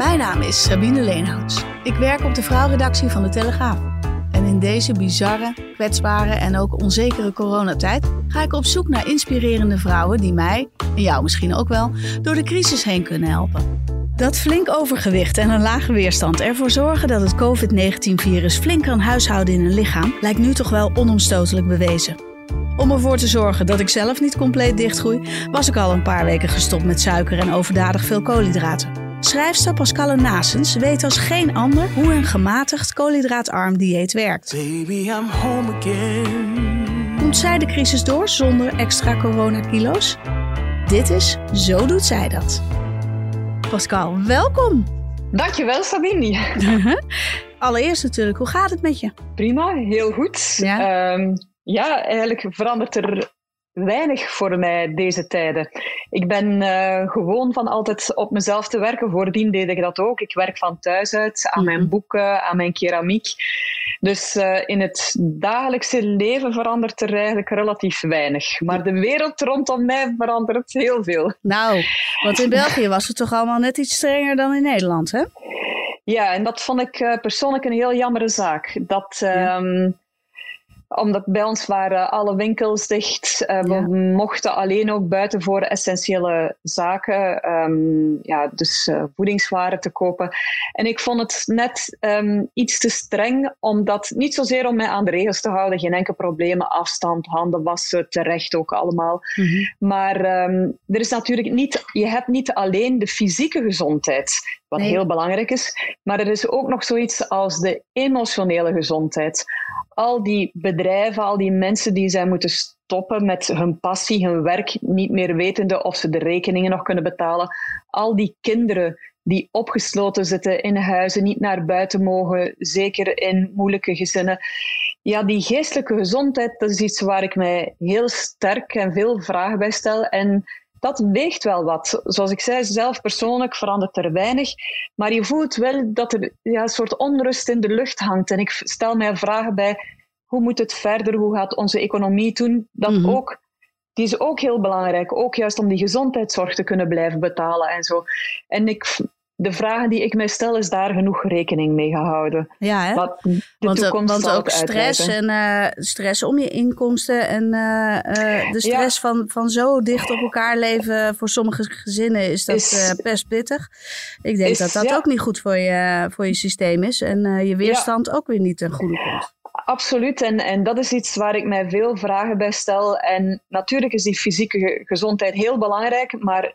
Mijn naam is Sabine Leenhouts. Ik werk op de vrouwredactie van de Telegraaf. En in deze bizarre, kwetsbare en ook onzekere coronatijd ga ik op zoek naar inspirerende vrouwen die mij, en jou misschien ook wel, door de crisis heen kunnen helpen. Dat flink overgewicht en een lage weerstand ervoor zorgen dat het COVID-19-virus flink kan huishouden in een lichaam, lijkt nu toch wel onomstotelijk bewezen. Om ervoor te zorgen dat ik zelf niet compleet dichtgroei, was ik al een paar weken gestopt met suiker en overdadig veel koolhydraten. Schrijfster Pascal Nasens weet als geen ander hoe een gematigd koolhydraatarm dieet werkt. Baby, I'm home again. Komt zij de crisis door zonder extra coronakilo's? Dit is Zo doet zij dat. Pascal, welkom. Dankjewel Sabine. Allereerst natuurlijk, hoe gaat het met je? Prima, heel goed. Ja, um, ja eigenlijk verandert er weinig voor mij deze tijden. Ik ben uh, gewoon van altijd op mezelf te werken. Voordien deed ik dat ook. Ik werk van thuis uit, aan mijn mhm. boeken, aan mijn keramiek. Dus uh, in het dagelijkse leven verandert er eigenlijk relatief weinig. Maar de wereld rondom mij verandert heel veel. Nou, want in België was het toch allemaal net iets strenger dan in Nederland, hè? Ja, en dat vond ik uh, persoonlijk een heel jammere zaak. Dat... Ja. Um, omdat bij ons waren alle winkels dicht. Uh, we mochten alleen ook buiten voor essentiële zaken, um, ja, dus uh, voedingswaren te kopen. En ik vond het net um, iets te streng, omdat niet zozeer om mij aan de regels te houden, geen enkel probleem, afstand, handen wassen, terecht ook allemaal. Mm -hmm. Maar um, er is natuurlijk niet, je hebt niet alleen de fysieke gezondheid, wat nee. heel belangrijk is, maar er is ook nog zoiets als de emotionele gezondheid al die bedrijven, al die mensen die zijn moeten stoppen met hun passie, hun werk, niet meer wetende of ze de rekeningen nog kunnen betalen. Al die kinderen die opgesloten zitten in huizen, niet naar buiten mogen, zeker in moeilijke gezinnen. Ja, die geestelijke gezondheid, dat is iets waar ik mij heel sterk en veel vragen bij stel. En dat weegt wel wat. Zoals ik zei, zelf persoonlijk verandert er weinig. Maar je voelt wel dat er ja, een soort onrust in de lucht hangt. En ik stel mij vragen bij hoe moet het verder? Hoe gaat onze economie doen? Dat mm -hmm. ook, die is ook heel belangrijk. Ook juist om die gezondheidszorg te kunnen blijven betalen en zo. En ik de vragen die ik mij stel, is daar genoeg rekening mee gehouden. Ja, hè? Wat de want, eh, toekomst want ook stress en uh, stress om je inkomsten en uh, de stress van, van zo dicht op elkaar leven voor sommige gezinnen is dat is, best pittig. Ik denk is, dat dat ja. ook niet goed voor je, voor je systeem is en je weerstand ja. ook weer niet ten goede komt. Absoluut, en, en dat is iets waar ik mij veel vragen bij stel. En natuurlijk is die fysieke gezondheid heel belangrijk, maar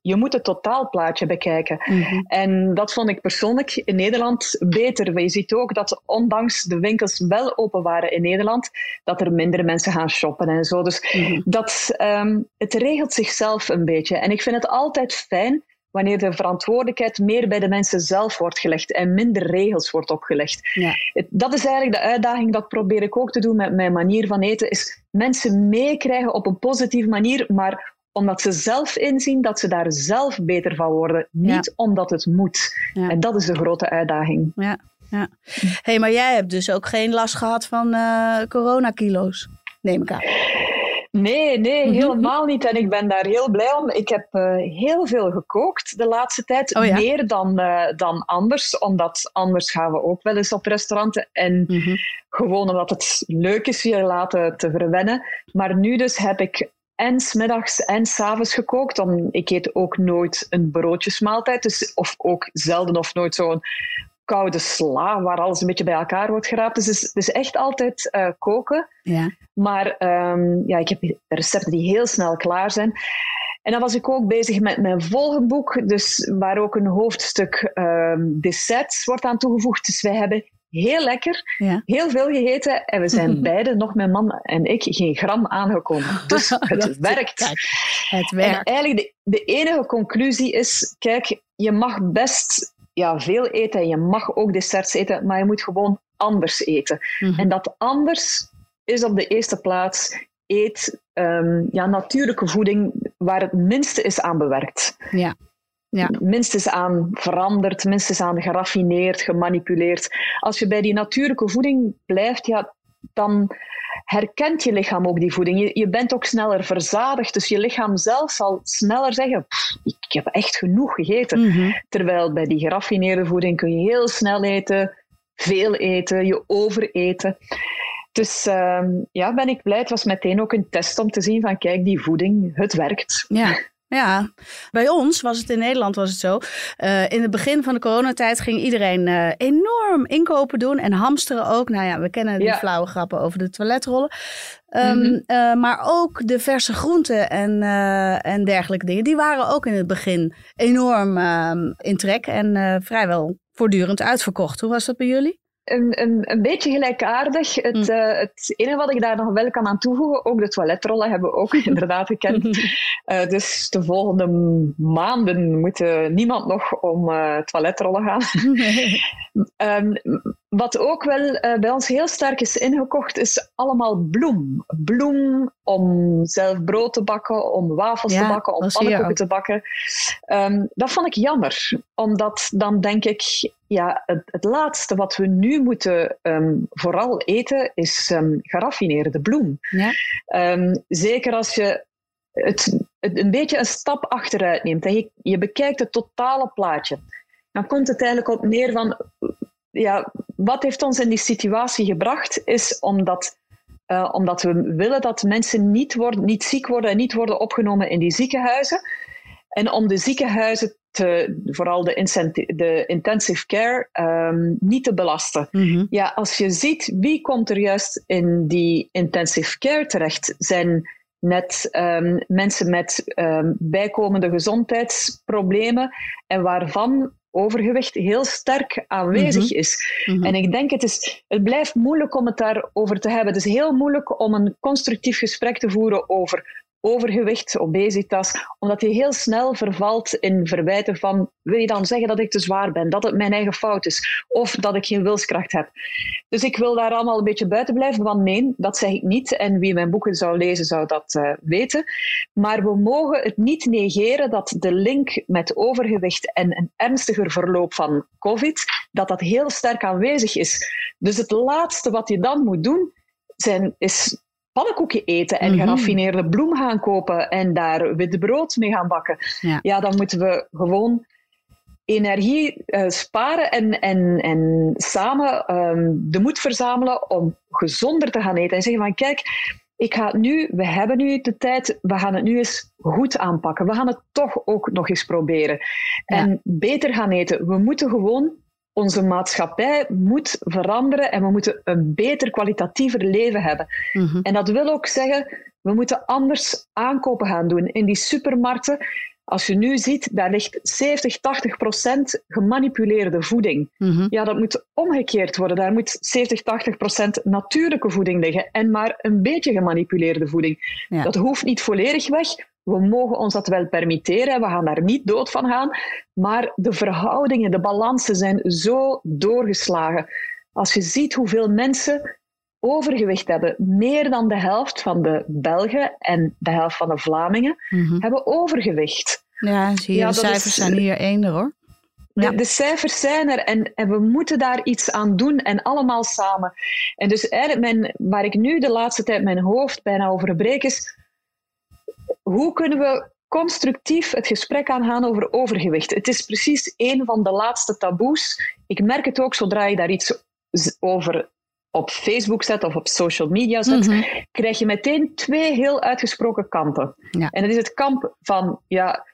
je moet het totaalplaatje bekijken. Mm -hmm. En dat vond ik persoonlijk in Nederland beter. Je ziet ook dat ondanks de winkels wel open waren in Nederland, dat er minder mensen gaan shoppen en zo. Dus mm -hmm. dat, um, het regelt zichzelf een beetje. En ik vind het altijd fijn wanneer de verantwoordelijkheid meer bij de mensen zelf wordt gelegd en minder regels wordt opgelegd. Ja. Dat is eigenlijk de uitdaging, dat probeer ik ook te doen met mijn manier van eten, is mensen meekrijgen op een positieve manier, maar omdat ze zelf inzien dat ze daar zelf beter van worden. Niet ja. omdat het moet. Ja. En dat is de grote uitdaging. Ja, ja. hey, maar jij hebt dus ook geen last gehad van uh, coronakilo's, neem ik aan. Nee, nee, mhm. helemaal niet. En ik ben daar heel blij om. Ik heb uh, heel veel gekookt de laatste tijd. Oh, ja? Meer dan, uh, dan anders. Omdat anders gaan we ook wel eens op restauranten. En mm -hmm. gewoon omdat het leuk is je laten te verwennen. Maar nu dus heb ik en smiddags en s'avonds gekookt. Ik eet ook nooit een broodjesmaaltijd. Dus, of ook zelden of nooit zo'n koude sla waar alles een beetje bij elkaar wordt geraapt. Dus dus echt altijd uh, koken. Ja. Maar um, ja, ik heb recepten die heel snel klaar zijn. En dan was ik ook bezig met mijn volgende boek, dus waar ook een hoofdstuk um, desserts wordt aan toegevoegd. Dus wij hebben heel lekker, heel veel gegeten. En we zijn beide, nog mijn man en ik, geen gram aangekomen. Dus het werkt. het werkt. En eigenlijk de, de enige conclusie is, kijk, je mag best ja, veel eten en je mag ook desserts eten, maar je moet gewoon anders eten. Mhm. En dat anders is op de eerste plaats eet um, ja, natuurlijke voeding waar het minste is aan bewerkt. Ja. Ja. Minstens aan veranderd, minstens aan geraffineerd, gemanipuleerd. Als je bij die natuurlijke voeding blijft, ja, dan herkent je lichaam ook die voeding. Je, je bent ook sneller verzadigd, dus je lichaam zelf zal sneller zeggen: ik, heb echt genoeg gegeten. Mhm. Terwijl bij die geraffineerde voeding kun je heel snel eten, veel eten, je overeten. Dus uh, ja, ben ik blij. Het was meteen ook een test om te zien van kijk, die voeding, het werkt. Ja, ja, bij ons was het in Nederland was het zo. Uh, in het begin van de coronatijd ging iedereen uh, enorm inkopen doen en hamsteren ook. Nou ja, we kennen die flauwe grappen over de toiletrollen. Um, mm -hmm. uh, maar ook de verse groenten en, en dergelijke dingen, die waren ook in het begin enorm ehm, in trek en vrijwel voortdurend uitverkocht. Hoe was dat bij jullie? Een, een, een beetje gelijkaardig. Het, mm. uh, het enige wat ik daar nog wel kan aan toevoegen, ook de toiletrollen hebben we ook inderdaad gekend. Uh, dus de volgende maanden moet niemand nog om uh, toiletrollen gaan. um, wat ook wel bij ons heel sterk is ingekocht, is allemaal bloem. Bloem om zelf brood te bakken, om wafels te bakken, om pannenkoeken te bakken. Um, dat vond ik jammer, omdat dan denk ik, ja, het, het laatste wat we nu moeten um, vooral eten is um, geraffineerde bloem. Ja. zeker als je het, het, een beetje een stap achteruit neemt en je, je bekijkt het totale plaatje, dan komt het eigenlijk op neer van, ja, wat heeft ons in die situatie gebracht, is omdat uh, omdat we willen dat mensen niet, worden, niet ziek worden en niet worden opgenomen in die ziekenhuizen. En om de ziekenhuizen, te, vooral de, de intensive care, um, niet te belasten. Mm Ja, als je ziet wie komt er juist in die intensive care terecht, zijn net um, mensen met um, bijkomende gezondheidsproblemen en waarvan overgewicht heel sterk aanwezig mhm. is. Mhm. En ik denk, het, is, het blijft moeilijk om het daarover te hebben. Het is heel moeilijk om een constructief gesprek te voeren over overgewicht, obesitas, omdat je heel snel vervalt in verwijten van wil je dan zeggen dat ik te zwaar ben, dat het mijn eigen fout is, of dat ik geen wilskracht heb. Dus ik wil daar allemaal een beetje buiten blijven, want nee, dat zeg ik niet. En wie mijn boeken zou lezen, zou dat uh, weten. Maar we mogen het niet negeren dat de link met overgewicht en een ernstiger verloop van COVID, dat dat heel sterk aanwezig is. Dus het laatste wat je dan moet doen, zijn, is pannenkoeken eten en mm geraffineerde bloem gaan kopen en daar witte brood mee gaan bakken. Ja, dan moeten we gewoon energie uh, sparen en, en, en samen um, de moed verzamelen om gezonder te gaan eten. En zeggen van kijk, ik ga nu, we hebben nu de tijd, we gaan het nu eens goed aanpakken. We gaan het toch ook nog eens proberen. En beter gaan eten. We moeten gewoon onze maatschappij moet veranderen en we moeten een beter, kwalitatiever leven hebben. Mhm. En dat wil ook zeggen, we moeten anders aankopen gaan doen. In die supermarkten, als je nu ziet, daar ligt 70, 80 procent gemanipuleerde voeding. Mhm. Ja, dat moet omgekeerd worden. Daar moet 70, 80 procent natuurlijke voeding liggen en maar een beetje gemanipuleerde voeding. Dat hoeft niet volledig weg, we mogen ons dat wel permitteren, we gaan daar niet dood van gaan, maar de verhoudingen, de balansen zijn zo doorgeslagen. Als je ziet hoeveel mensen overgewicht hebben, meer dan de helft van de Belgen en de helft van de Vlamingen mhm. hebben overgewicht. Ja, zie je, de cijfers zijn hier één hoor. De, de, cijfers zijn er en, en, we moeten daar iets aan doen en allemaal samen. En dus eigenlijk mijn, waar ik nu de laatste tijd mijn hoofd bijna over breek is, hoe kunnen we constructief het gesprek aangaan over overgewicht? Het is precies een van de laatste taboes. Ik merk het ook zodra je daar iets over op Facebook zet of op social media zet, mhm. krijg je meteen twee heel uitgesproken kampen. Ja. En dat is het kamp van, ja,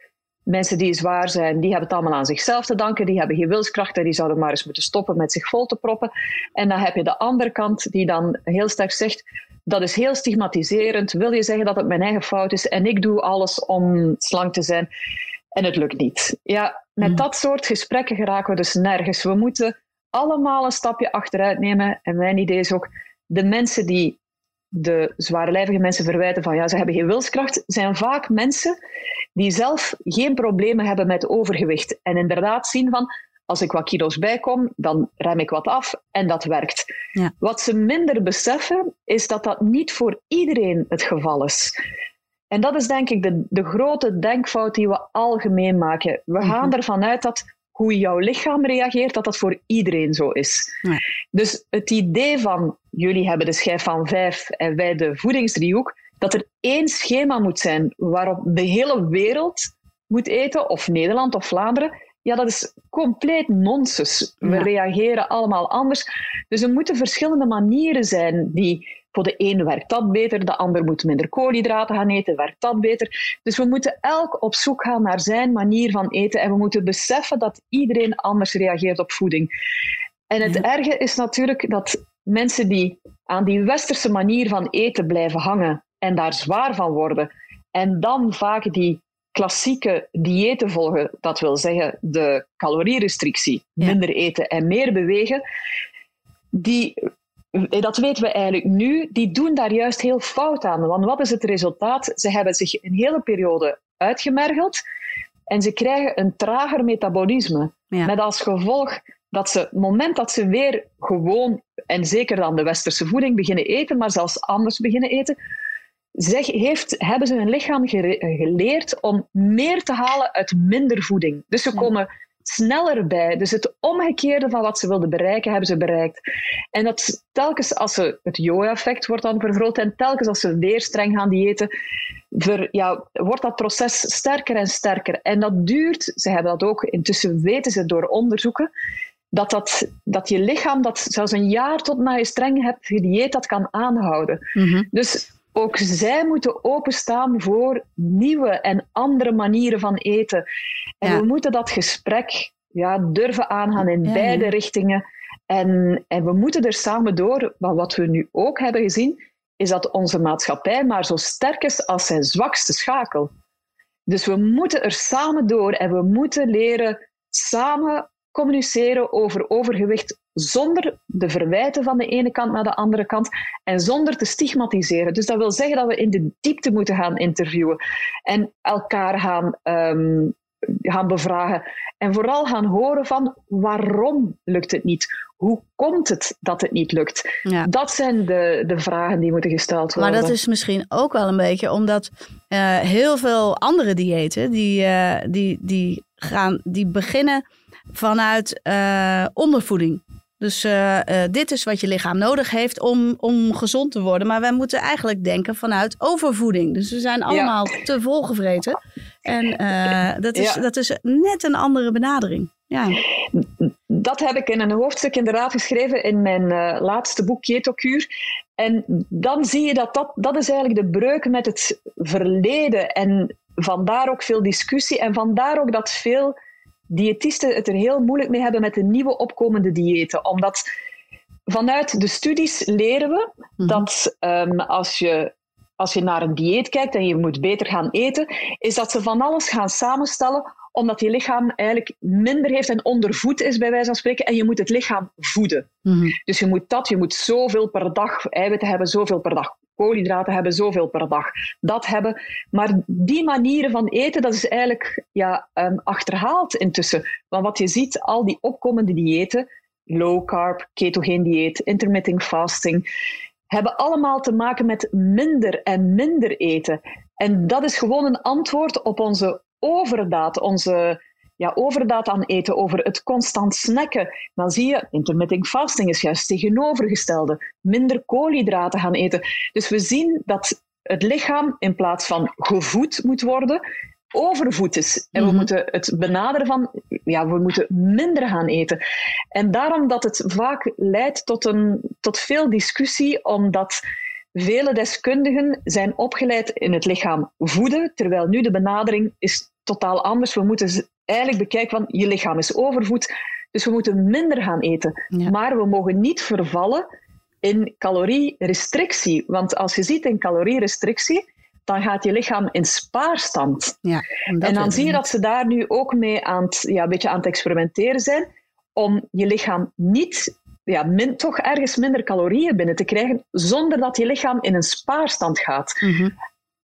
mensen die zwaar zijn, die hebben het allemaal aan zichzelf te danken, die hebben geen wilskracht en die zouden maar eens moeten stoppen met zich vol te proppen. En dan heb je de andere kant die dan heel sterk zegt, dat is heel stigmatiserend. Wil je zeggen dat het mijn eigen fout is en ik doe alles om slank te zijn en het lukt niet? Ja, met mm. dat soort gesprekken geraken we dus nergens. We moeten allemaal een stapje achteruit nemen. En mijn idee is ook, de mensen die de zwaarlijvige mensen verwijten van ja, ze hebben geen wilskracht, zijn vaak mensen die zelf geen problemen hebben met overgewicht. En inderdaad zien van, als ik wat kilo's bijkom, dan rem ik wat af en dat werkt. Ja. Wat ze minder beseffen, is dat dat niet voor iedereen het geval is. En dat is denk ik de, de grote denkfout die we algemeen maken. We gaan mhm. ervan uit dat hoe jouw lichaam reageert, dat dat voor iedereen zo is. Ja. Dus het idee van jullie hebben de schijf van vijf en wij de voedingsdriehoek, dat er één schema moet zijn waarop de hele wereld moet eten, of Nederland of Vlaanderen, ja, dat is compleet nonsens. We reageren allemaal anders. Dus er moeten verschillende manieren zijn die voor de een werkt dat beter, de ander moet minder koolhydraten gaan eten, werkt dat beter. Dus we moeten elk op zoek gaan naar zijn manier van eten en we moeten beseffen dat iedereen anders reageert op voeding. En het erge is natuurlijk dat mensen die aan die westerse manier van eten blijven hangen en daar zwaar van worden, en dan vaak die klassieke diëten volgen, dat wil zeggen de calorierestrictie, minder eten en meer bewegen, die dat weten we eigenlijk nu, die doen daar juist heel fout aan. Want wat is het resultaat? Ze hebben zich een hele periode uitgemergeld en ze krijgen een trager metabolisme. Met als gevolg dat ze, het moment dat ze weer gewoon, en zeker dan de westerse voeding, beginnen eten, maar zelfs anders beginnen eten, zeg, heeft, hebben ze hun lichaam geleerd om meer te halen uit minder voeding. Dus ze komen sneller bij. Dus het omgekeerde van wat ze wilden bereiken, hebben ze bereikt. En dat telkens als ze, het yo-effect wordt dan vergroot, en telkens als ze weer streng gaan diëten, ver, ja, wordt dat proces sterker en sterker. En dat duurt, ze hebben dat ook, intussen weten ze door onderzoeken, dat, dat, dat je lichaam dat zelfs een jaar tot na je streng hebt gedieet, dat kan aanhouden. Mhm. Dus ook zij moeten openstaan voor nieuwe en andere manieren van eten. En we moeten dat gesprek ja, durven aangaan in beide richtingen. En, en we moeten er samen door. Maar wat we nu ook hebben gezien, is dat onze maatschappij maar zo sterk is als zijn zwakste schakel. Dus we moeten er samen door en we moeten leren samen communiceren over overgewicht zonder de verwijten van de ene kant naar de andere kant en zonder te stigmatiseren. Dus dat wil zeggen dat we in de diepte moeten gaan interviewen en elkaar gaan, ehm, gaan bevragen. En vooral gaan horen van waarom lukt het niet? Hoe komt het dat het niet lukt? Dat zijn de, de vragen die moeten gesteld worden. Maar dat is misschien ook wel een beetje omdat uh, heel veel andere diëten die, uh, die, die, gaan, die beginnen vanuit uh, ondervoeding. Dus uh, uh, dit is wat je lichaam nodig heeft om, om gezond te worden. Maar wij moeten eigenlijk denken vanuit overvoeding. Dus we zijn allemaal te volgevreten. En uh, dat, is, dat is net een andere benadering. Ja. Dat heb ik in een hoofdstuk inderdaad geschreven in mijn laatste boek Ketokuur. En dan zie je dat, dat dat is eigenlijk de breuk met het verleden. En vandaar ook veel discussie. En vandaar ook dat veel diëtisten het er heel moeilijk mee hebben met de nieuwe opkomende diëten. Omdat vanuit de studies leren we mhm. dat um, als je als je naar een dieet kijkt en je moet beter gaan eten, is dat ze van alles gaan samenstellen omdat je lichaam eigenlijk minder heeft en ondervoed is, bij wijze van spreken. En je moet het lichaam voeden. Mhm. Dus je moet dat, je moet zoveel per dag eiwitten hebben, zoveel per dag koolhydraten hebben, zoveel per dag. Dat hebben. Maar die manieren van eten, dat is eigenlijk ja, um, achterhaald intussen. Want wat je ziet, al die opkomende diëten, low carb, ketogeen dieet, intermittent fasting, hebben allemaal te maken met minder en minder eten. En dat is gewoon een antwoord op onze overdaad, onze ja, overdaad aan eten, over het constant snacken, dan zie je, intermittent fasting is juist tegenovergestelde. Minder koolhydraten gaan eten. Dus we zien dat het lichaam in plaats van gevoed moet worden, overvoed is. En we mhm. moeten het benaderen van, ja, we moeten minder gaan eten. En daarom dat het vaak leidt tot, een, tot veel discussie, omdat vele deskundigen zijn opgeleid in het lichaam voeden, terwijl nu de benadering is totaal anders. We moeten eigenlijk bekijken van je lichaam is overvoed, dus we moeten minder gaan eten. Maar we mogen niet vervallen in calorierestrictie. Want als je ziet in calorierestrictie, dan gaat je lichaam in spaarstand. Ja, en dan zie je dat ze daar nu ook mee aan het, ja, een beetje aan het experimenteren zijn om je lichaam niet, ja, min, toch ergens minder calorieën binnen te krijgen, zonder dat je lichaam in een spaarstand gaat. Mhm.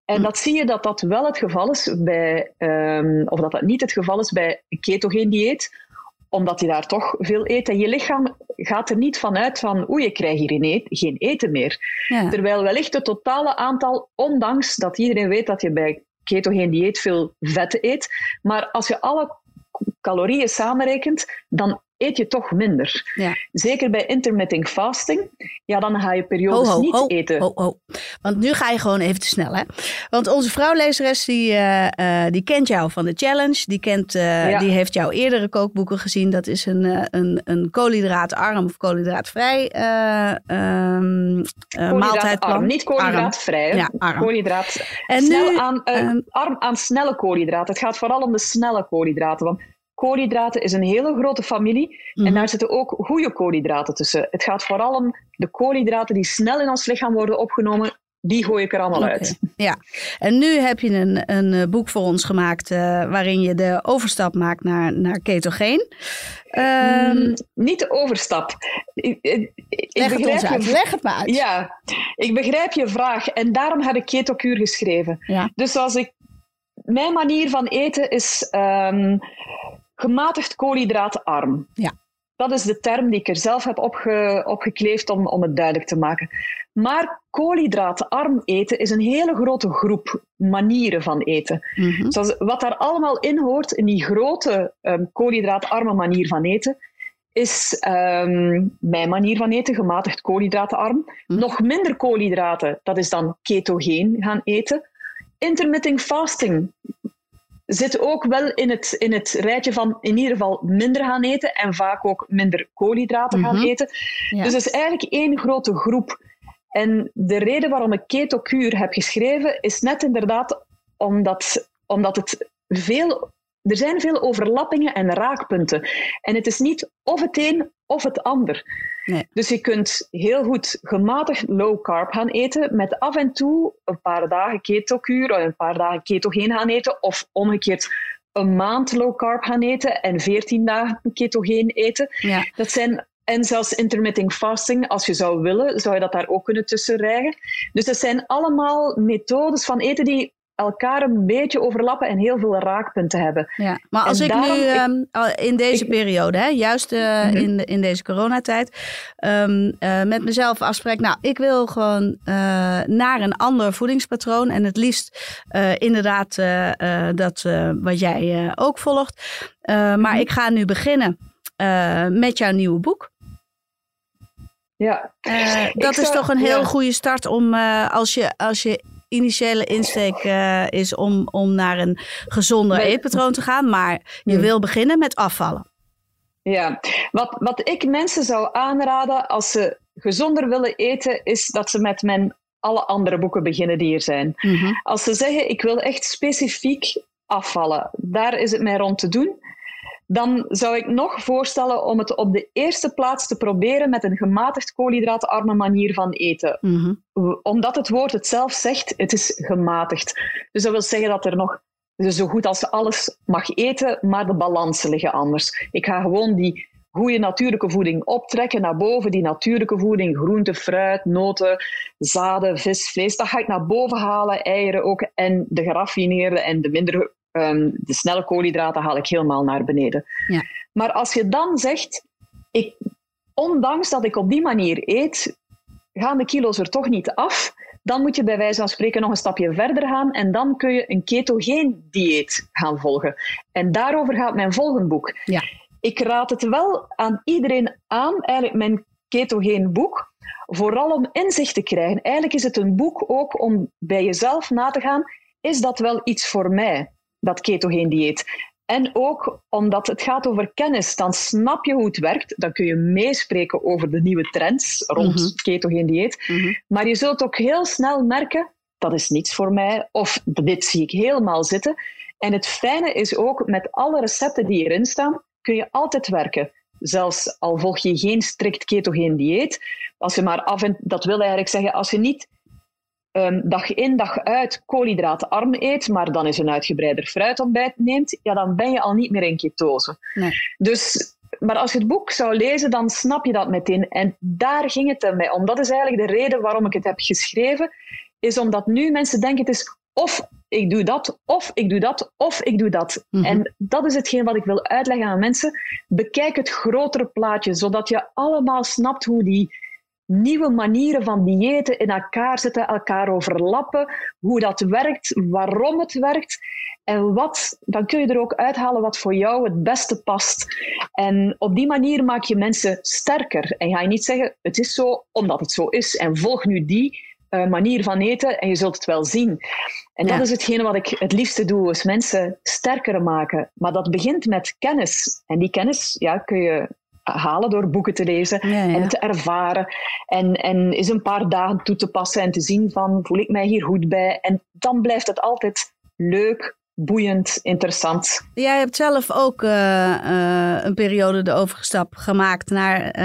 En dat zie je dat dat wel het geval is bij, ehm, of dat dat niet het geval is bij een ketogeen dieet, omdat je daar toch veel eet. En je lichaam gaat er niet van uit van, oei, ik krijg hier geen eten meer. Ja. Terwijl wellicht het totale aantal, ondanks dat iedereen weet dat je bij ketogeen dieet veel vet eet, maar als je alle calorieën samenrekent, dan eet je toch minder. Ja. Zeker bij intermittent fasting, ja, dan ga je periodes ho, niet ho, eten. ho, ho. Want nu ga je gewoon even te snel, hè? Want onze vrouwlezeres, die, eh, eh, die kent jou van de challenge. Die, kent, eh, Ja. die heeft jouw eerdere kookboeken gezien. Dat is een, een, een koolhydraatarm of koolhydraatvrij eh, maaltijdplan. Arm, niet koolhydraatvrij. hè. Ja, arm. Koolhydraat, En snel nu, aan, eh, ehm, arm aan snelle koolhydraten. Het gaat vooral om de snelle koolhydraten. Want koolhydraten is een hele grote familie. Mhm. En daar zitten ook goede koolhydraten tussen. Het gaat vooral om de koolhydraten die snel in ons lichaam worden opgenomen. Die gooi ik er allemaal uit. Ja, en nu heb je een, een eh, boek voor ons gemaakt eh, waarin je de overstap maakt naar, naar ketogeen. Ehm, Mm, niet de overstap. Ik, ik, ik leg het begrijp ons je. Leg het maar uit. Ja, ik begrijp je vraag en daarom heb ik ketokuur geschreven. Ja. Dus als ik, mijn manier van eten is ehm, gematigd koolhydraatarm. Ja. Dat is de term die ik er zelf heb opge, opgekleefd om, om het duidelijk te maken. Maar koolhydraatarm eten is een hele grote groep manieren van eten. Mhm. Zoals, wat daar allemaal in hoort, in die grote ehm koolhydraatarme manier van eten, is ehm, mijn manier van eten, gematigd koolhydraatarm. Hm. Nog minder koolhydraten, dat is dan ketogeen gaan eten. Intermittent fasting zit ook wel in het, in het rijtje van in ieder geval minder gaan eten en vaak ook minder koolhydraten gaan Mhm. eten. Ja. Dus het is eigenlijk één grote groep. En de reden waarom ik ketokuur heb geschreven, is net inderdaad omdat, omdat het veel... Er zijn veel overlappingen en raakpunten. En het is niet of het een of het ander. Nee. Dus je kunt heel goed gematigd low carb gaan eten, met af en toe een paar dagen ketokuur, of een paar dagen ketogeen gaan eten, of omgekeerd een maand low carb gaan eten en 14 dagen ketogeen eten. Ja. Dat zijn, en zelfs intermittent fasting, als je zou willen, zou je dat daar ook kunnen tussen rijgen. Dus dat zijn allemaal methodes van eten die elkaar een beetje overlappen en heel veel raakpunten hebben. Ja, maar als En ik daarom- nu ehm, in deze ik- periode, hè, juist eh, Mhm. in, in deze coronatijd, eh, met mezelf afspreek, nou, ik wil gewoon eh, naar een ander voedingspatroon en het liefst inderdaad dat wat jij ook volgt. Maar Mhm. ik ga nu beginnen met jouw nieuwe boek. Ja, dat is toch een heel ja. goede start om als, je, als je initiële insteek eh, is om, om naar een gezonder Nee. eetpatroon te gaan. Maar je Hmm. wil beginnen met afvallen. Ja, wat, wat ik mensen zou aanraden als ze gezonder willen eten, is dat ze met mijn alle andere boeken beginnen die er zijn. Mhm. Als ze zeggen, ik wil echt specifiek afvallen, daar is het mij rond te doen, dan zou ik nog voorstellen om het op de eerste plaats te proberen met een gematigd koolhydraatarme manier van eten. Mhm. Omdat het woord het zelf zegt, het is gematigd. Dus dat wil zeggen dat er nog dus zo goed als alles mag eten, maar de balansen liggen anders. Ik ga gewoon die goede natuurlijke voeding optrekken naar boven. Die natuurlijke voeding, groente, fruit, noten, zaden, vis, vlees, dat ga ik naar boven halen. Eieren ook. En de geraffineerde en de minder ehm, de snelle koolhydraten haal ik helemaal naar beneden. Ja. Maar als je dan zegt, ik, ondanks dat ik op die manier eet, gaan de kilo's er toch niet af. Dan moet je bij wijze van spreken nog een stapje verder gaan en dan kun je een ketogeen dieet gaan volgen. En daarover gaat mijn volgende boek. Ja. Ik raad het wel aan iedereen aan, eigenlijk mijn ketogeen boek, vooral om inzicht te krijgen. Eigenlijk is het een boek ook om bij jezelf na te gaan, is dat wel iets voor mij, dat ketogeen dieet? En ook omdat het gaat over kennis, dan snap je hoe het werkt. Dan kun je meespreken over de nieuwe trends rond Mhm. ketogeen dieet. Mhm. Maar je zult ook heel snel merken, dat is niets voor mij, of dit zie ik helemaal zitten. En het fijne is ook, met alle recepten die erin staan, kun je altijd werken. Zelfs al volg je geen strikt ketogeen dieet, als je maar af en dat wil eigenlijk zeggen, als je niet ehm, dag in dag uit koolhydraatarm eet, maar dan eens een uitgebreider fruitontbijt neemt, ja, dan ben je al niet meer in ketose. Nee. Dus maar als je het boek zou lezen, dan snap je dat meteen. En daar ging het mij om. Dat is eigenlijk de reden waarom ik het heb geschreven. Is omdat nu mensen denken het is of ik doe dat, of ik doe dat, of ik doe dat. Mhm. En dat is hetgeen wat ik wil uitleggen aan mensen. Bekijk het grotere plaatje, zodat je allemaal snapt hoe die nieuwe manieren van diëten in elkaar zitten, elkaar overlappen, hoe dat werkt, waarom het werkt. En wat, dan kun je er ook uithalen wat voor jou het beste past. En op die manier maak je mensen sterker. En ga je niet zeggen, het is zo omdat het zo is. En volg nu die uh, manier van eten en je zult het wel zien. En dat is hetgene wat ik het liefste doe, is mensen sterker maken. Maar dat begint met kennis. En die kennis ja, kun je halen door boeken te lezen en te ervaren. En, en eens een paar dagen toe te passen en te zien van, voel ik mij hier goed bij? En dan blijft het altijd leuk, boeiend, interessant. Jij hebt zelf ook uh, uh, een periode de overgestap gemaakt naar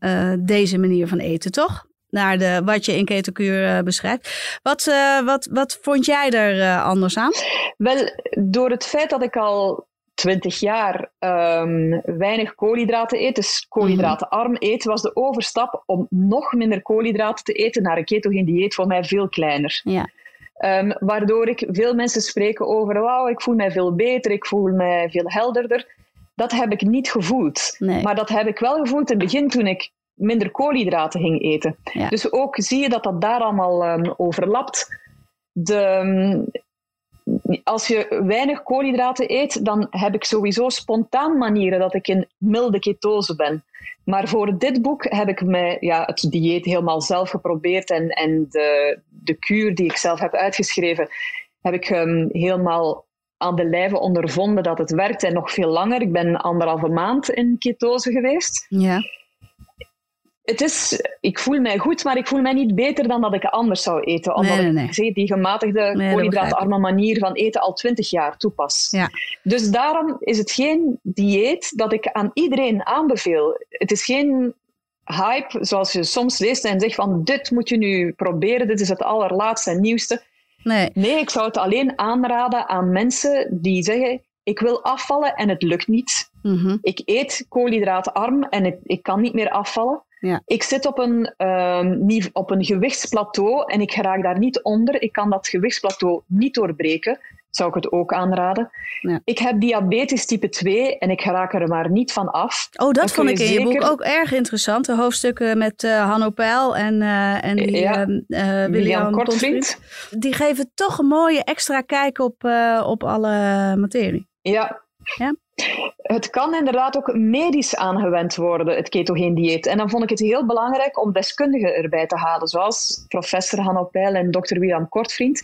uh, deze manier van eten, toch? naar de, wat je in ketelkuur uh, beschrijft. Wat, wat, wat vond jij er anders aan? Wel, door het feit dat ik al twintig jaar um, weinig koolhydraten eet, dus koolhydratenarm eet, was de overstap om nog minder koolhydraten te eten naar een ketogeen dieet voor mij veel kleiner. Ja. Um, waardoor ik veel mensen spreken over, wauw, ik voel mij veel beter, ik voel mij veel helderder. Dat heb ik niet gevoeld. Nee. Maar dat heb ik wel gevoeld in het begin toen ik minder koolhydraten ging eten. Dus ook zie je dat dat daar allemaal um, overlapt. De, als je weinig koolhydraten eet, dan heb ik sowieso spontaan manieren dat ik in milde ketose ben. Maar voor dit boek heb ik mij, ja, het dieet helemaal zelf geprobeerd en, en de, de kuur die ik zelf heb uitgeschreven, heb ik um, helemaal aan de lijve ondervonden dat het werkt en nog veel langer. Ik ben anderhalve maand in ketose geweest. Ja het is, ik voel mij goed, maar ik voel mij niet beter dan dat ik anders zou eten. Omdat nee, nee, ik die gematigde, koolhydraatarme manier van eten al twintig jaar toepas. Ja. Dus daarom is het geen dieet dat ik aan iedereen aanbeveel. Het is geen hype, zoals je soms leest en zegt van dit moet je nu proberen, dit is het allerlaatste en nieuwste. Nee. nee, ik zou het alleen aanraden aan mensen die zeggen ik wil afvallen en het lukt niet. Mm Ik eet koolhydraatarm en ik kan niet meer afvallen. Ja. Ik zit op een, um, op een gewichtsplateau en ik raak daar niet onder. Ik kan dat gewichtsplateau niet doorbreken. Zou ik het ook aanraden. Ja. Ik heb diabetes type 2 en ik raak er maar niet van af. Oh, dat vond ik in je boek ook erg interessant. De hoofdstukken met uh, Hanno Peil en, uh, en die, ja. uh, William, William. Die geven toch een mooie extra kijk op, op alle materie. Ja. ja. Het kan inderdaad ook medisch aangewend worden, het ketogeen dieet. En dan vond ik het heel belangrijk om deskundigen erbij te halen, zoals professor Hanno Peil en dokter William Kortvriend.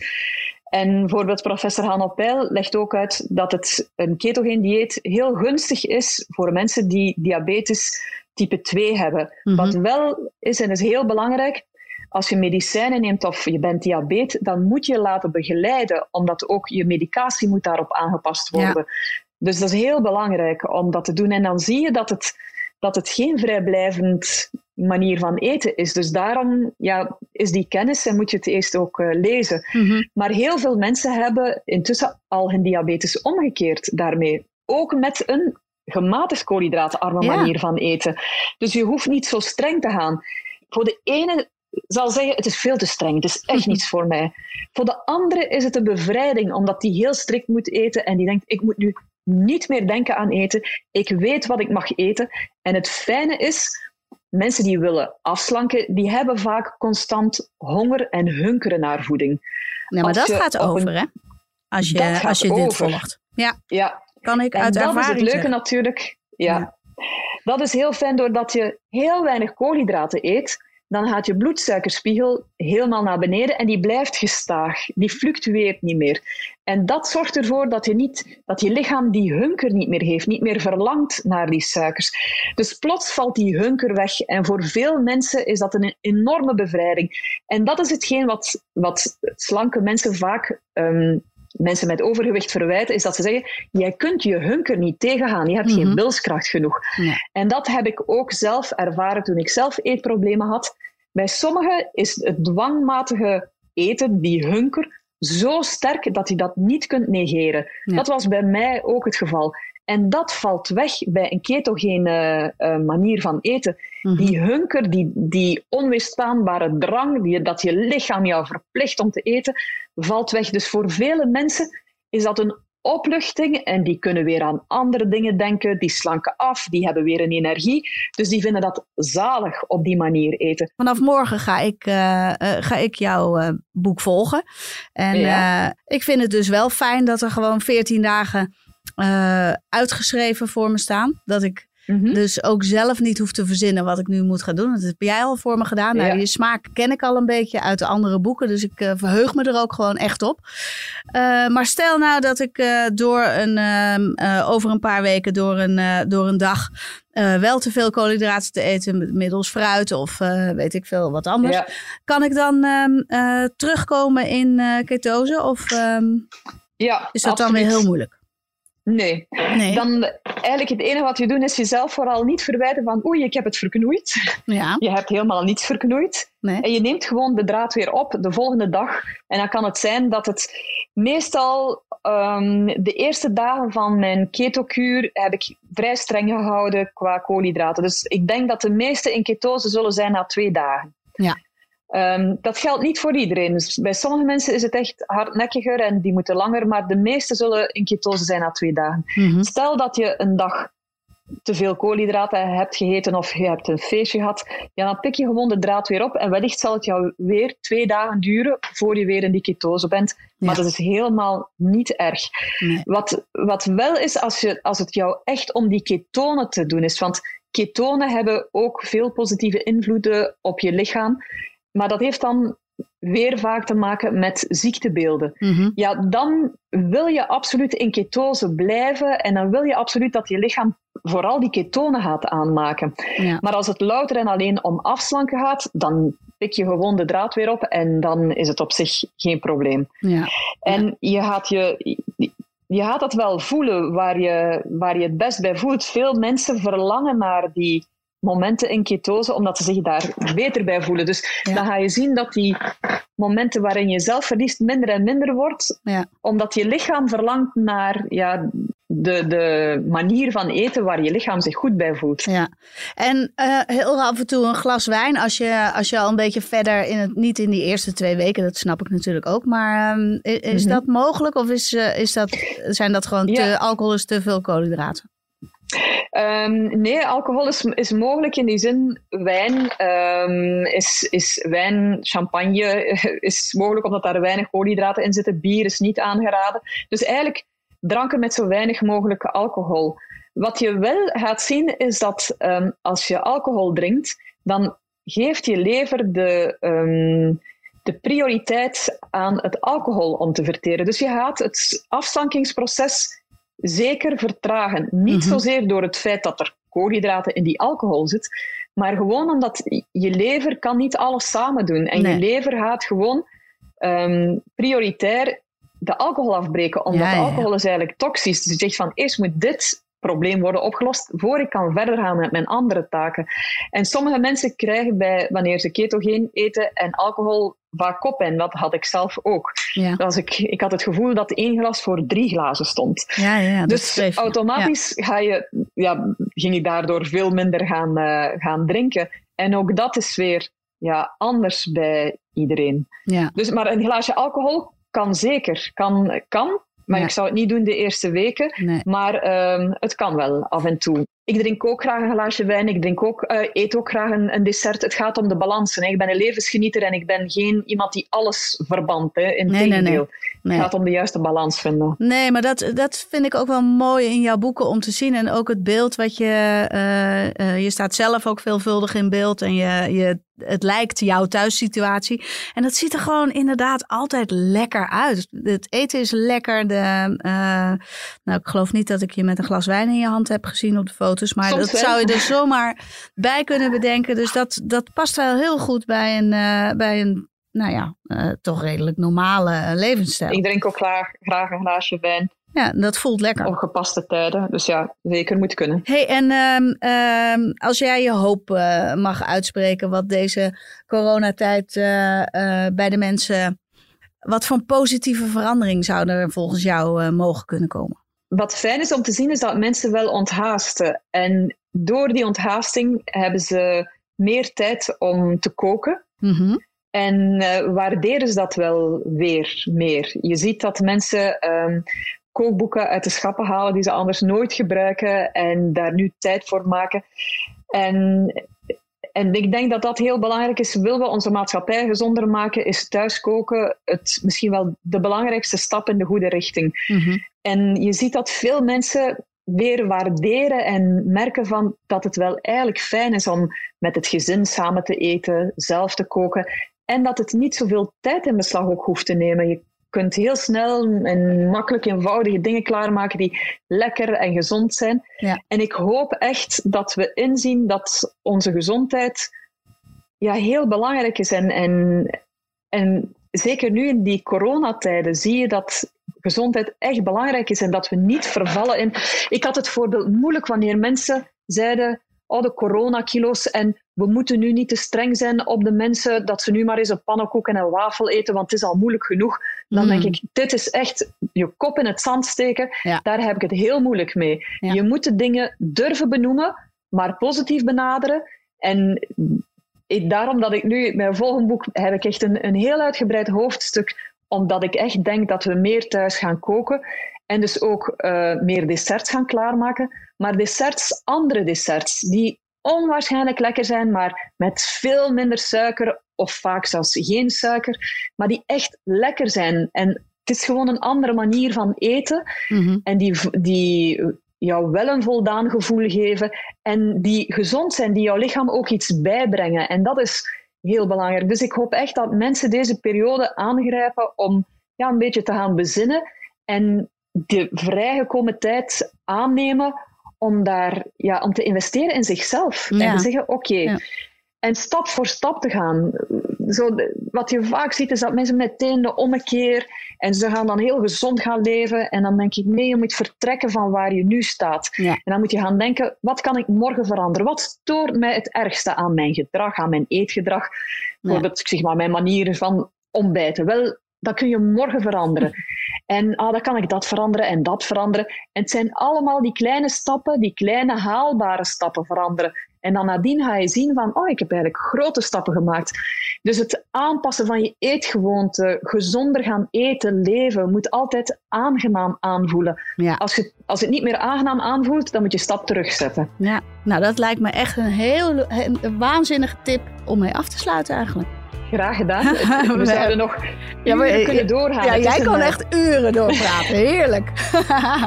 En bijvoorbeeld professor Hanno Peil legt ook uit dat het een ketogeen dieet heel gunstig is voor mensen die diabetes type 2 hebben. Mhm. Wat wel is en is heel belangrijk, als je medicijnen neemt of je bent diabetes, dan moet je je laten begeleiden, omdat ook je medicatie moet daarop aangepast worden. Dus dat is heel belangrijk om dat te doen. En dan zie je dat het, dat het geen vrijblijvend manier van eten is. Dus daarom ja, is die kennis en moet je het eerst ook uh, lezen. Mm-hmm. Maar heel veel mensen hebben intussen al hun diabetes omgekeerd daarmee. Ook met een gematigd koolhydraatarme Ja. manier van eten. Dus je hoeft niet zo streng te gaan. Voor de ene zal zeggen, het is veel te streng, het is echt niets voor mij. Voor de andere is het een bevrijding, omdat die heel strikt moet eten en die denkt, ik moet nu niet meer denken aan eten. Ik weet wat ik mag eten. En het fijne is, mensen die willen afslanken, die hebben vaak constant honger en hunkeren naar voeding. Nee, maar dat gaat een- over, hè? Als je, als je dit over. volgt. Ja, Ja, kan ik en uit dat is het ervaring leuke zeggen. natuurlijk. Ja. Ja. Dat is heel fijn doordat je heel weinig koolhydraten eet. Dan gaat je bloedsuikerspiegel helemaal naar beneden en die blijft gestaag. Die fluctueert niet meer. En dat zorgt ervoor dat je, niet, dat je lichaam die hunker niet meer heeft, niet meer verlangt naar die suikers. Dus plots valt die hunker weg. En voor veel mensen is dat een enorme bevrijding. En dat is hetgeen wat, wat slanke mensen vaak ehm, mensen met overgewicht verwijten, is dat ze zeggen, jij kunt je hunker niet tegengaan, je hebt Mhm. geen wilskracht genoeg. Nee. En dat heb ik ook zelf ervaren toen ik zelf eetproblemen had. Bij sommigen is het dwangmatige eten, die hunker, zo sterk dat je dat niet kunt negeren. Dat was bij mij ook het geval. En dat valt weg bij een ketogene uh, manier van eten. Mhm. Die hunker, die, die onweerstaanbare drang, die, dat je lichaam jou verplicht om te eten, valt weg. Dus voor vele mensen is dat een opluchting en die kunnen weer aan andere dingen denken, die slanken af, die hebben weer een energie. Dus die vinden dat zalig op die manier eten. Vanaf morgen ga ik, uh, ga ik jouw boek volgen. En ik vind het dus wel fijn dat er gewoon 14 dagen uh, uitgeschreven voor me staan. Dat ik mhm. dus ook zelf niet hoef te verzinnen wat ik nu moet gaan doen. Dat heb jij al voor me gedaan. Nou, je smaak ken ik al een beetje uit de andere boeken. Dus ik uh, verheug me er ook gewoon echt op. Uh, maar stel nou dat ik door een, ehm, over een paar weken door een, door een dag wel te veel koolhydraten te eten middels fruit of weet ik veel wat anders. Kan ik dan uh, terugkomen in ketose of um, ja, is dat dan weer heel moeilijk? Nee. nee. Dan eigenlijk het enige wat je doet is jezelf vooral niet verwijten van oei, ik heb het verknoeid. Ja. Je hebt helemaal niets verknoeid. Nee. En je neemt gewoon de draad weer op de volgende dag. En dan kan het zijn dat het meestal um, de eerste dagen van mijn ketokuur heb ik vrij streng gehouden qua koolhydraten. Dus ik denk dat de meeste in ketose zullen zijn na twee dagen. Ja. Um, dat geldt niet voor iedereen. Dus bij sommige mensen is het echt hardnekkiger en die moeten langer, maar de meeste zullen in ketose zijn na twee dagen. Mhm. Stel dat je een dag te veel koolhydraten hebt gegeten of je hebt een feestje gehad, ja, dan pik je gewoon de draad weer op en wellicht zal het jou weer twee dagen duren voor je weer in die ketose bent. Maar dat is helemaal niet erg. Wat, wat wel is, als, je, als het jou echt om die ketonen te doen is, want ketonen hebben ook veel positieve invloeden op je lichaam. Maar dat heeft dan weer vaak te maken met ziektebeelden. Mhm. Ja, dan wil je absoluut in ketose blijven en dan wil je absoluut dat je lichaam vooral die ketonen gaat aanmaken. Maar als het louter en alleen om afslanken gaat, dan pik je gewoon de draad weer op en dan is het op zich geen probleem. Ja. En je gaat je, je gaat dat wel voelen waar je, waar je het best bij voelt. Veel mensen verlangen naar die momenten in ketose, omdat ze zich daar beter bij voelen. Dus dan ga je zien dat die momenten waarin je zelf verliest minder en minder wordt, ja. omdat je lichaam verlangt naar ja, de, de manier van eten waar je lichaam zich goed bij voelt. Ja, en uh, heel af en toe een glas wijn als je, als je al een beetje verder in het, niet in die eerste twee weken, dat snap ik natuurlijk ook, maar um, is, mhm. dat mogelijk of is, uh, is dat, zijn dat gewoon te, alcohol is te veel koolhydraten? Um, nee, alcohol is, mogelijk in die zin. Wijn um, is, is wijn, champagne is mogelijk omdat daar weinig koolhydraten in zitten. Bier is niet aangeraden. Dus eigenlijk dranken met zo weinig mogelijk alcohol. Wat je wel gaat zien is dat um, als je alcohol drinkt, dan geeft je lever de, de prioriteit aan het alcohol om te verteren. Dus je gaat het afstankingsproces zeker vertragen. Niet mhm. zozeer door het feit dat er koolhydraten in die alcohol zit, maar gewoon omdat je lever kan niet alles samen doen. En je lever gaat gewoon um, prioritair de alcohol afbreken, omdat alcohol is eigenlijk toxisch. Dus je zegt van eerst moet dit probleem worden opgelost voor ik kan verder gaan met mijn andere taken. En sommige mensen krijgen bij wanneer ze ketogeen eten en alcohol vaak kop en dat had ik zelf ook. Ja. Dus ik, ik had het gevoel dat één glas voor drie glazen stond. Ja, ja, dus automatisch ga je, ja, ging ik daardoor veel minder gaan, uh, gaan drinken. En ook dat is weer ja, anders bij iedereen. Ja. Dus, maar een glaasje alcohol kan zeker, kan, kan maar ik zou het niet doen de eerste weken. Maar um, het kan wel af en toe. Ik drink ook graag een glaasje wijn. Ik drink ook, uh, eet ook graag een, een, dessert. Het gaat om de balans. Ik ben een levensgenieter en ik ben geen iemand die alles verbandt. Hè. In nee, nee, nee, Het gaat om de juiste balans vinden. Nee, maar dat, dat vind ik ook wel mooi in jouw boeken om te zien. En ook het beeld wat je... Uh, uh, je staat zelf ook veelvuldig in beeld. En je, je het lijkt jouw thuissituatie. En dat ziet er gewoon inderdaad altijd lekker uit. Het eten is lekker. De, uh, nou, ik geloof niet dat ik je met een glas wijn in je hand heb gezien op de foto's. Maar dat zou je er zomaar bij kunnen bedenken. Dus dat, dat past wel heel goed bij een, uh, bij een nou ja, uh, toch redelijk normale levensstijl. Ik drink ook graag, graag een glaasje wijn. Ja, dat voelt lekker. Op gepaste tijden. Dus ja, zeker moet kunnen. hey, en um, als jij je hoop uh, mag uitspreken wat deze coronatijd uh, bij de mensen Wat voor positieve verandering zou er volgens jou mogen kunnen komen? Wat fijn is om te zien is dat mensen wel onthaasten. En door die onthaasting hebben ze meer tijd om te koken. Mm En uh, waarderen ze dat wel weer meer. Je ziet dat mensen um, kookboeken uit de schappen halen die ze anders nooit gebruiken en daar nu tijd voor maken. En, en ik denk dat dat heel belangrijk is. Willen we onze maatschappij gezonder maken, is thuiskoken het misschien wel de belangrijkste stap in de goede richting. Mhm. En je ziet dat veel mensen weer waarderen en merken van dat het wel eigenlijk fijn is om met het gezin samen te eten, zelf te koken. En dat het niet zoveel tijd in beslag ook hoeft te nemen. Je kunt heel snel en makkelijk eenvoudige dingen klaarmaken die lekker en gezond zijn. Ja. En ik hoop echt dat we inzien dat onze gezondheid ja, heel belangrijk is. En, en, en zeker nu in die coronatijden zie je dat gezondheid echt belangrijk is en dat we niet vervallen in. Ik had het voorbeeld moeilijk wanneer mensen zeiden: Oh, de coronakilo's en we moeten nu niet te streng zijn op de mensen dat ze nu maar eens een pannenkoek en een wafel eten, want het is al moeilijk genoeg. Dan denk ik, dit is echt je kop in het zand steken. Ja. Daar heb ik het heel moeilijk mee. Ja. Je moet de dingen durven benoemen, maar positief benaderen. En ik, daarom dat ik nu, mijn volgende boek, heb ik echt een, een heel uitgebreid hoofdstuk, omdat ik echt denk dat we meer thuis gaan koken. En dus ook uh, meer desserts gaan klaarmaken. Maar desserts, andere desserts, die onwaarschijnlijk lekker zijn, maar met veel minder suiker of vaak zelfs geen suiker, maar die echt lekker zijn. En het is gewoon een andere manier van eten Mm -hmm. en die, die jou wel een voldaan gevoel geven en die gezond zijn, die jouw lichaam ook iets bijbrengen. En dat is heel belangrijk. Dus ik hoop echt dat mensen deze periode aangrijpen om ja, een beetje te gaan bezinnen en de vrijgekomen tijd aannemen om, daar, ja, om te investeren in zichzelf. Ja. En te zeggen, oké, okay, Ja. en stap voor stap te gaan. Zo, wat je vaak ziet, is dat mensen meteen de ommekeer en ze gaan dan heel gezond gaan leven. En dan denk ik, nee, je moet vertrekken van waar je nu staat. Ja. En dan moet je gaan denken, wat kan ik morgen veranderen? Wat stoort mij het ergste aan mijn gedrag, aan mijn eetgedrag? Bijvoorbeeld, zeg maar, mijn manieren van ontbijten. Wel, dat kun je morgen veranderen. En ah, dan kan ik dat veranderen en dat veranderen. En het zijn allemaal die kleine stappen, die kleine haalbare stappen veranderen. En dan nadien ga je zien van, oh, ik heb eigenlijk grote stappen gemaakt. Dus het aanpassen van je eetgewoonte, gezonder gaan eten, leven, moet altijd aangenaam aanvoelen. Ja. Als, je, als het niet meer aangenaam aanvoelt, dan moet je stap terugzetten. Ja, nou dat lijkt me echt een heel een waanzinnige tip om mee af te sluiten eigenlijk. Graag gedaan. We zouden nog ja, maar, uren kunnen doorgaan. Ja, jij kan een... echt uren doorpraten. Heerlijk.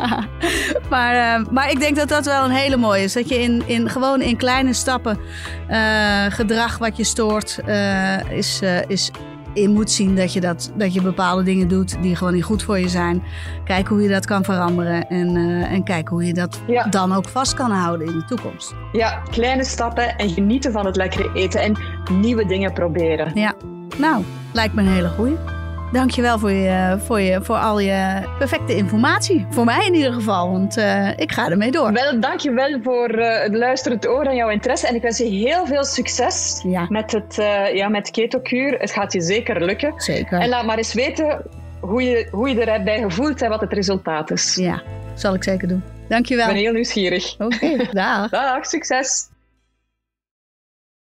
maar, uh, maar ik denk dat dat wel een hele mooie is. Dat je in, in, gewoon in kleine stappen uh, gedrag wat je stoort, uh, is, is in moet zien dat je, dat, dat je bepaalde dingen doet die gewoon niet goed voor je zijn. Kijk hoe je dat kan veranderen en, en kijk hoe je dat ja. dan ook vast kan houden in de toekomst. Ja, kleine stappen en genieten van het lekkere eten en nieuwe dingen proberen. Ja, nou, lijkt me een hele goeie. Dankjewel voor, je, voor, je, voor al je perfecte informatie. Voor mij in ieder geval, want uh, ik ga ermee door. Wel, dankjewel voor uh, het luisterend oor en jouw interesse. En ik wens je heel veel succes ja. met het uh, ja, met ketokuur. Het gaat je zeker lukken. Zeker. En laat maar eens weten hoe je, hoe je erbij gevoeld en wat het resultaat is. Ja, zal ik zeker doen. Dankjewel. Ik ben heel nieuwsgierig. Oké, okay, dag. dag, succes.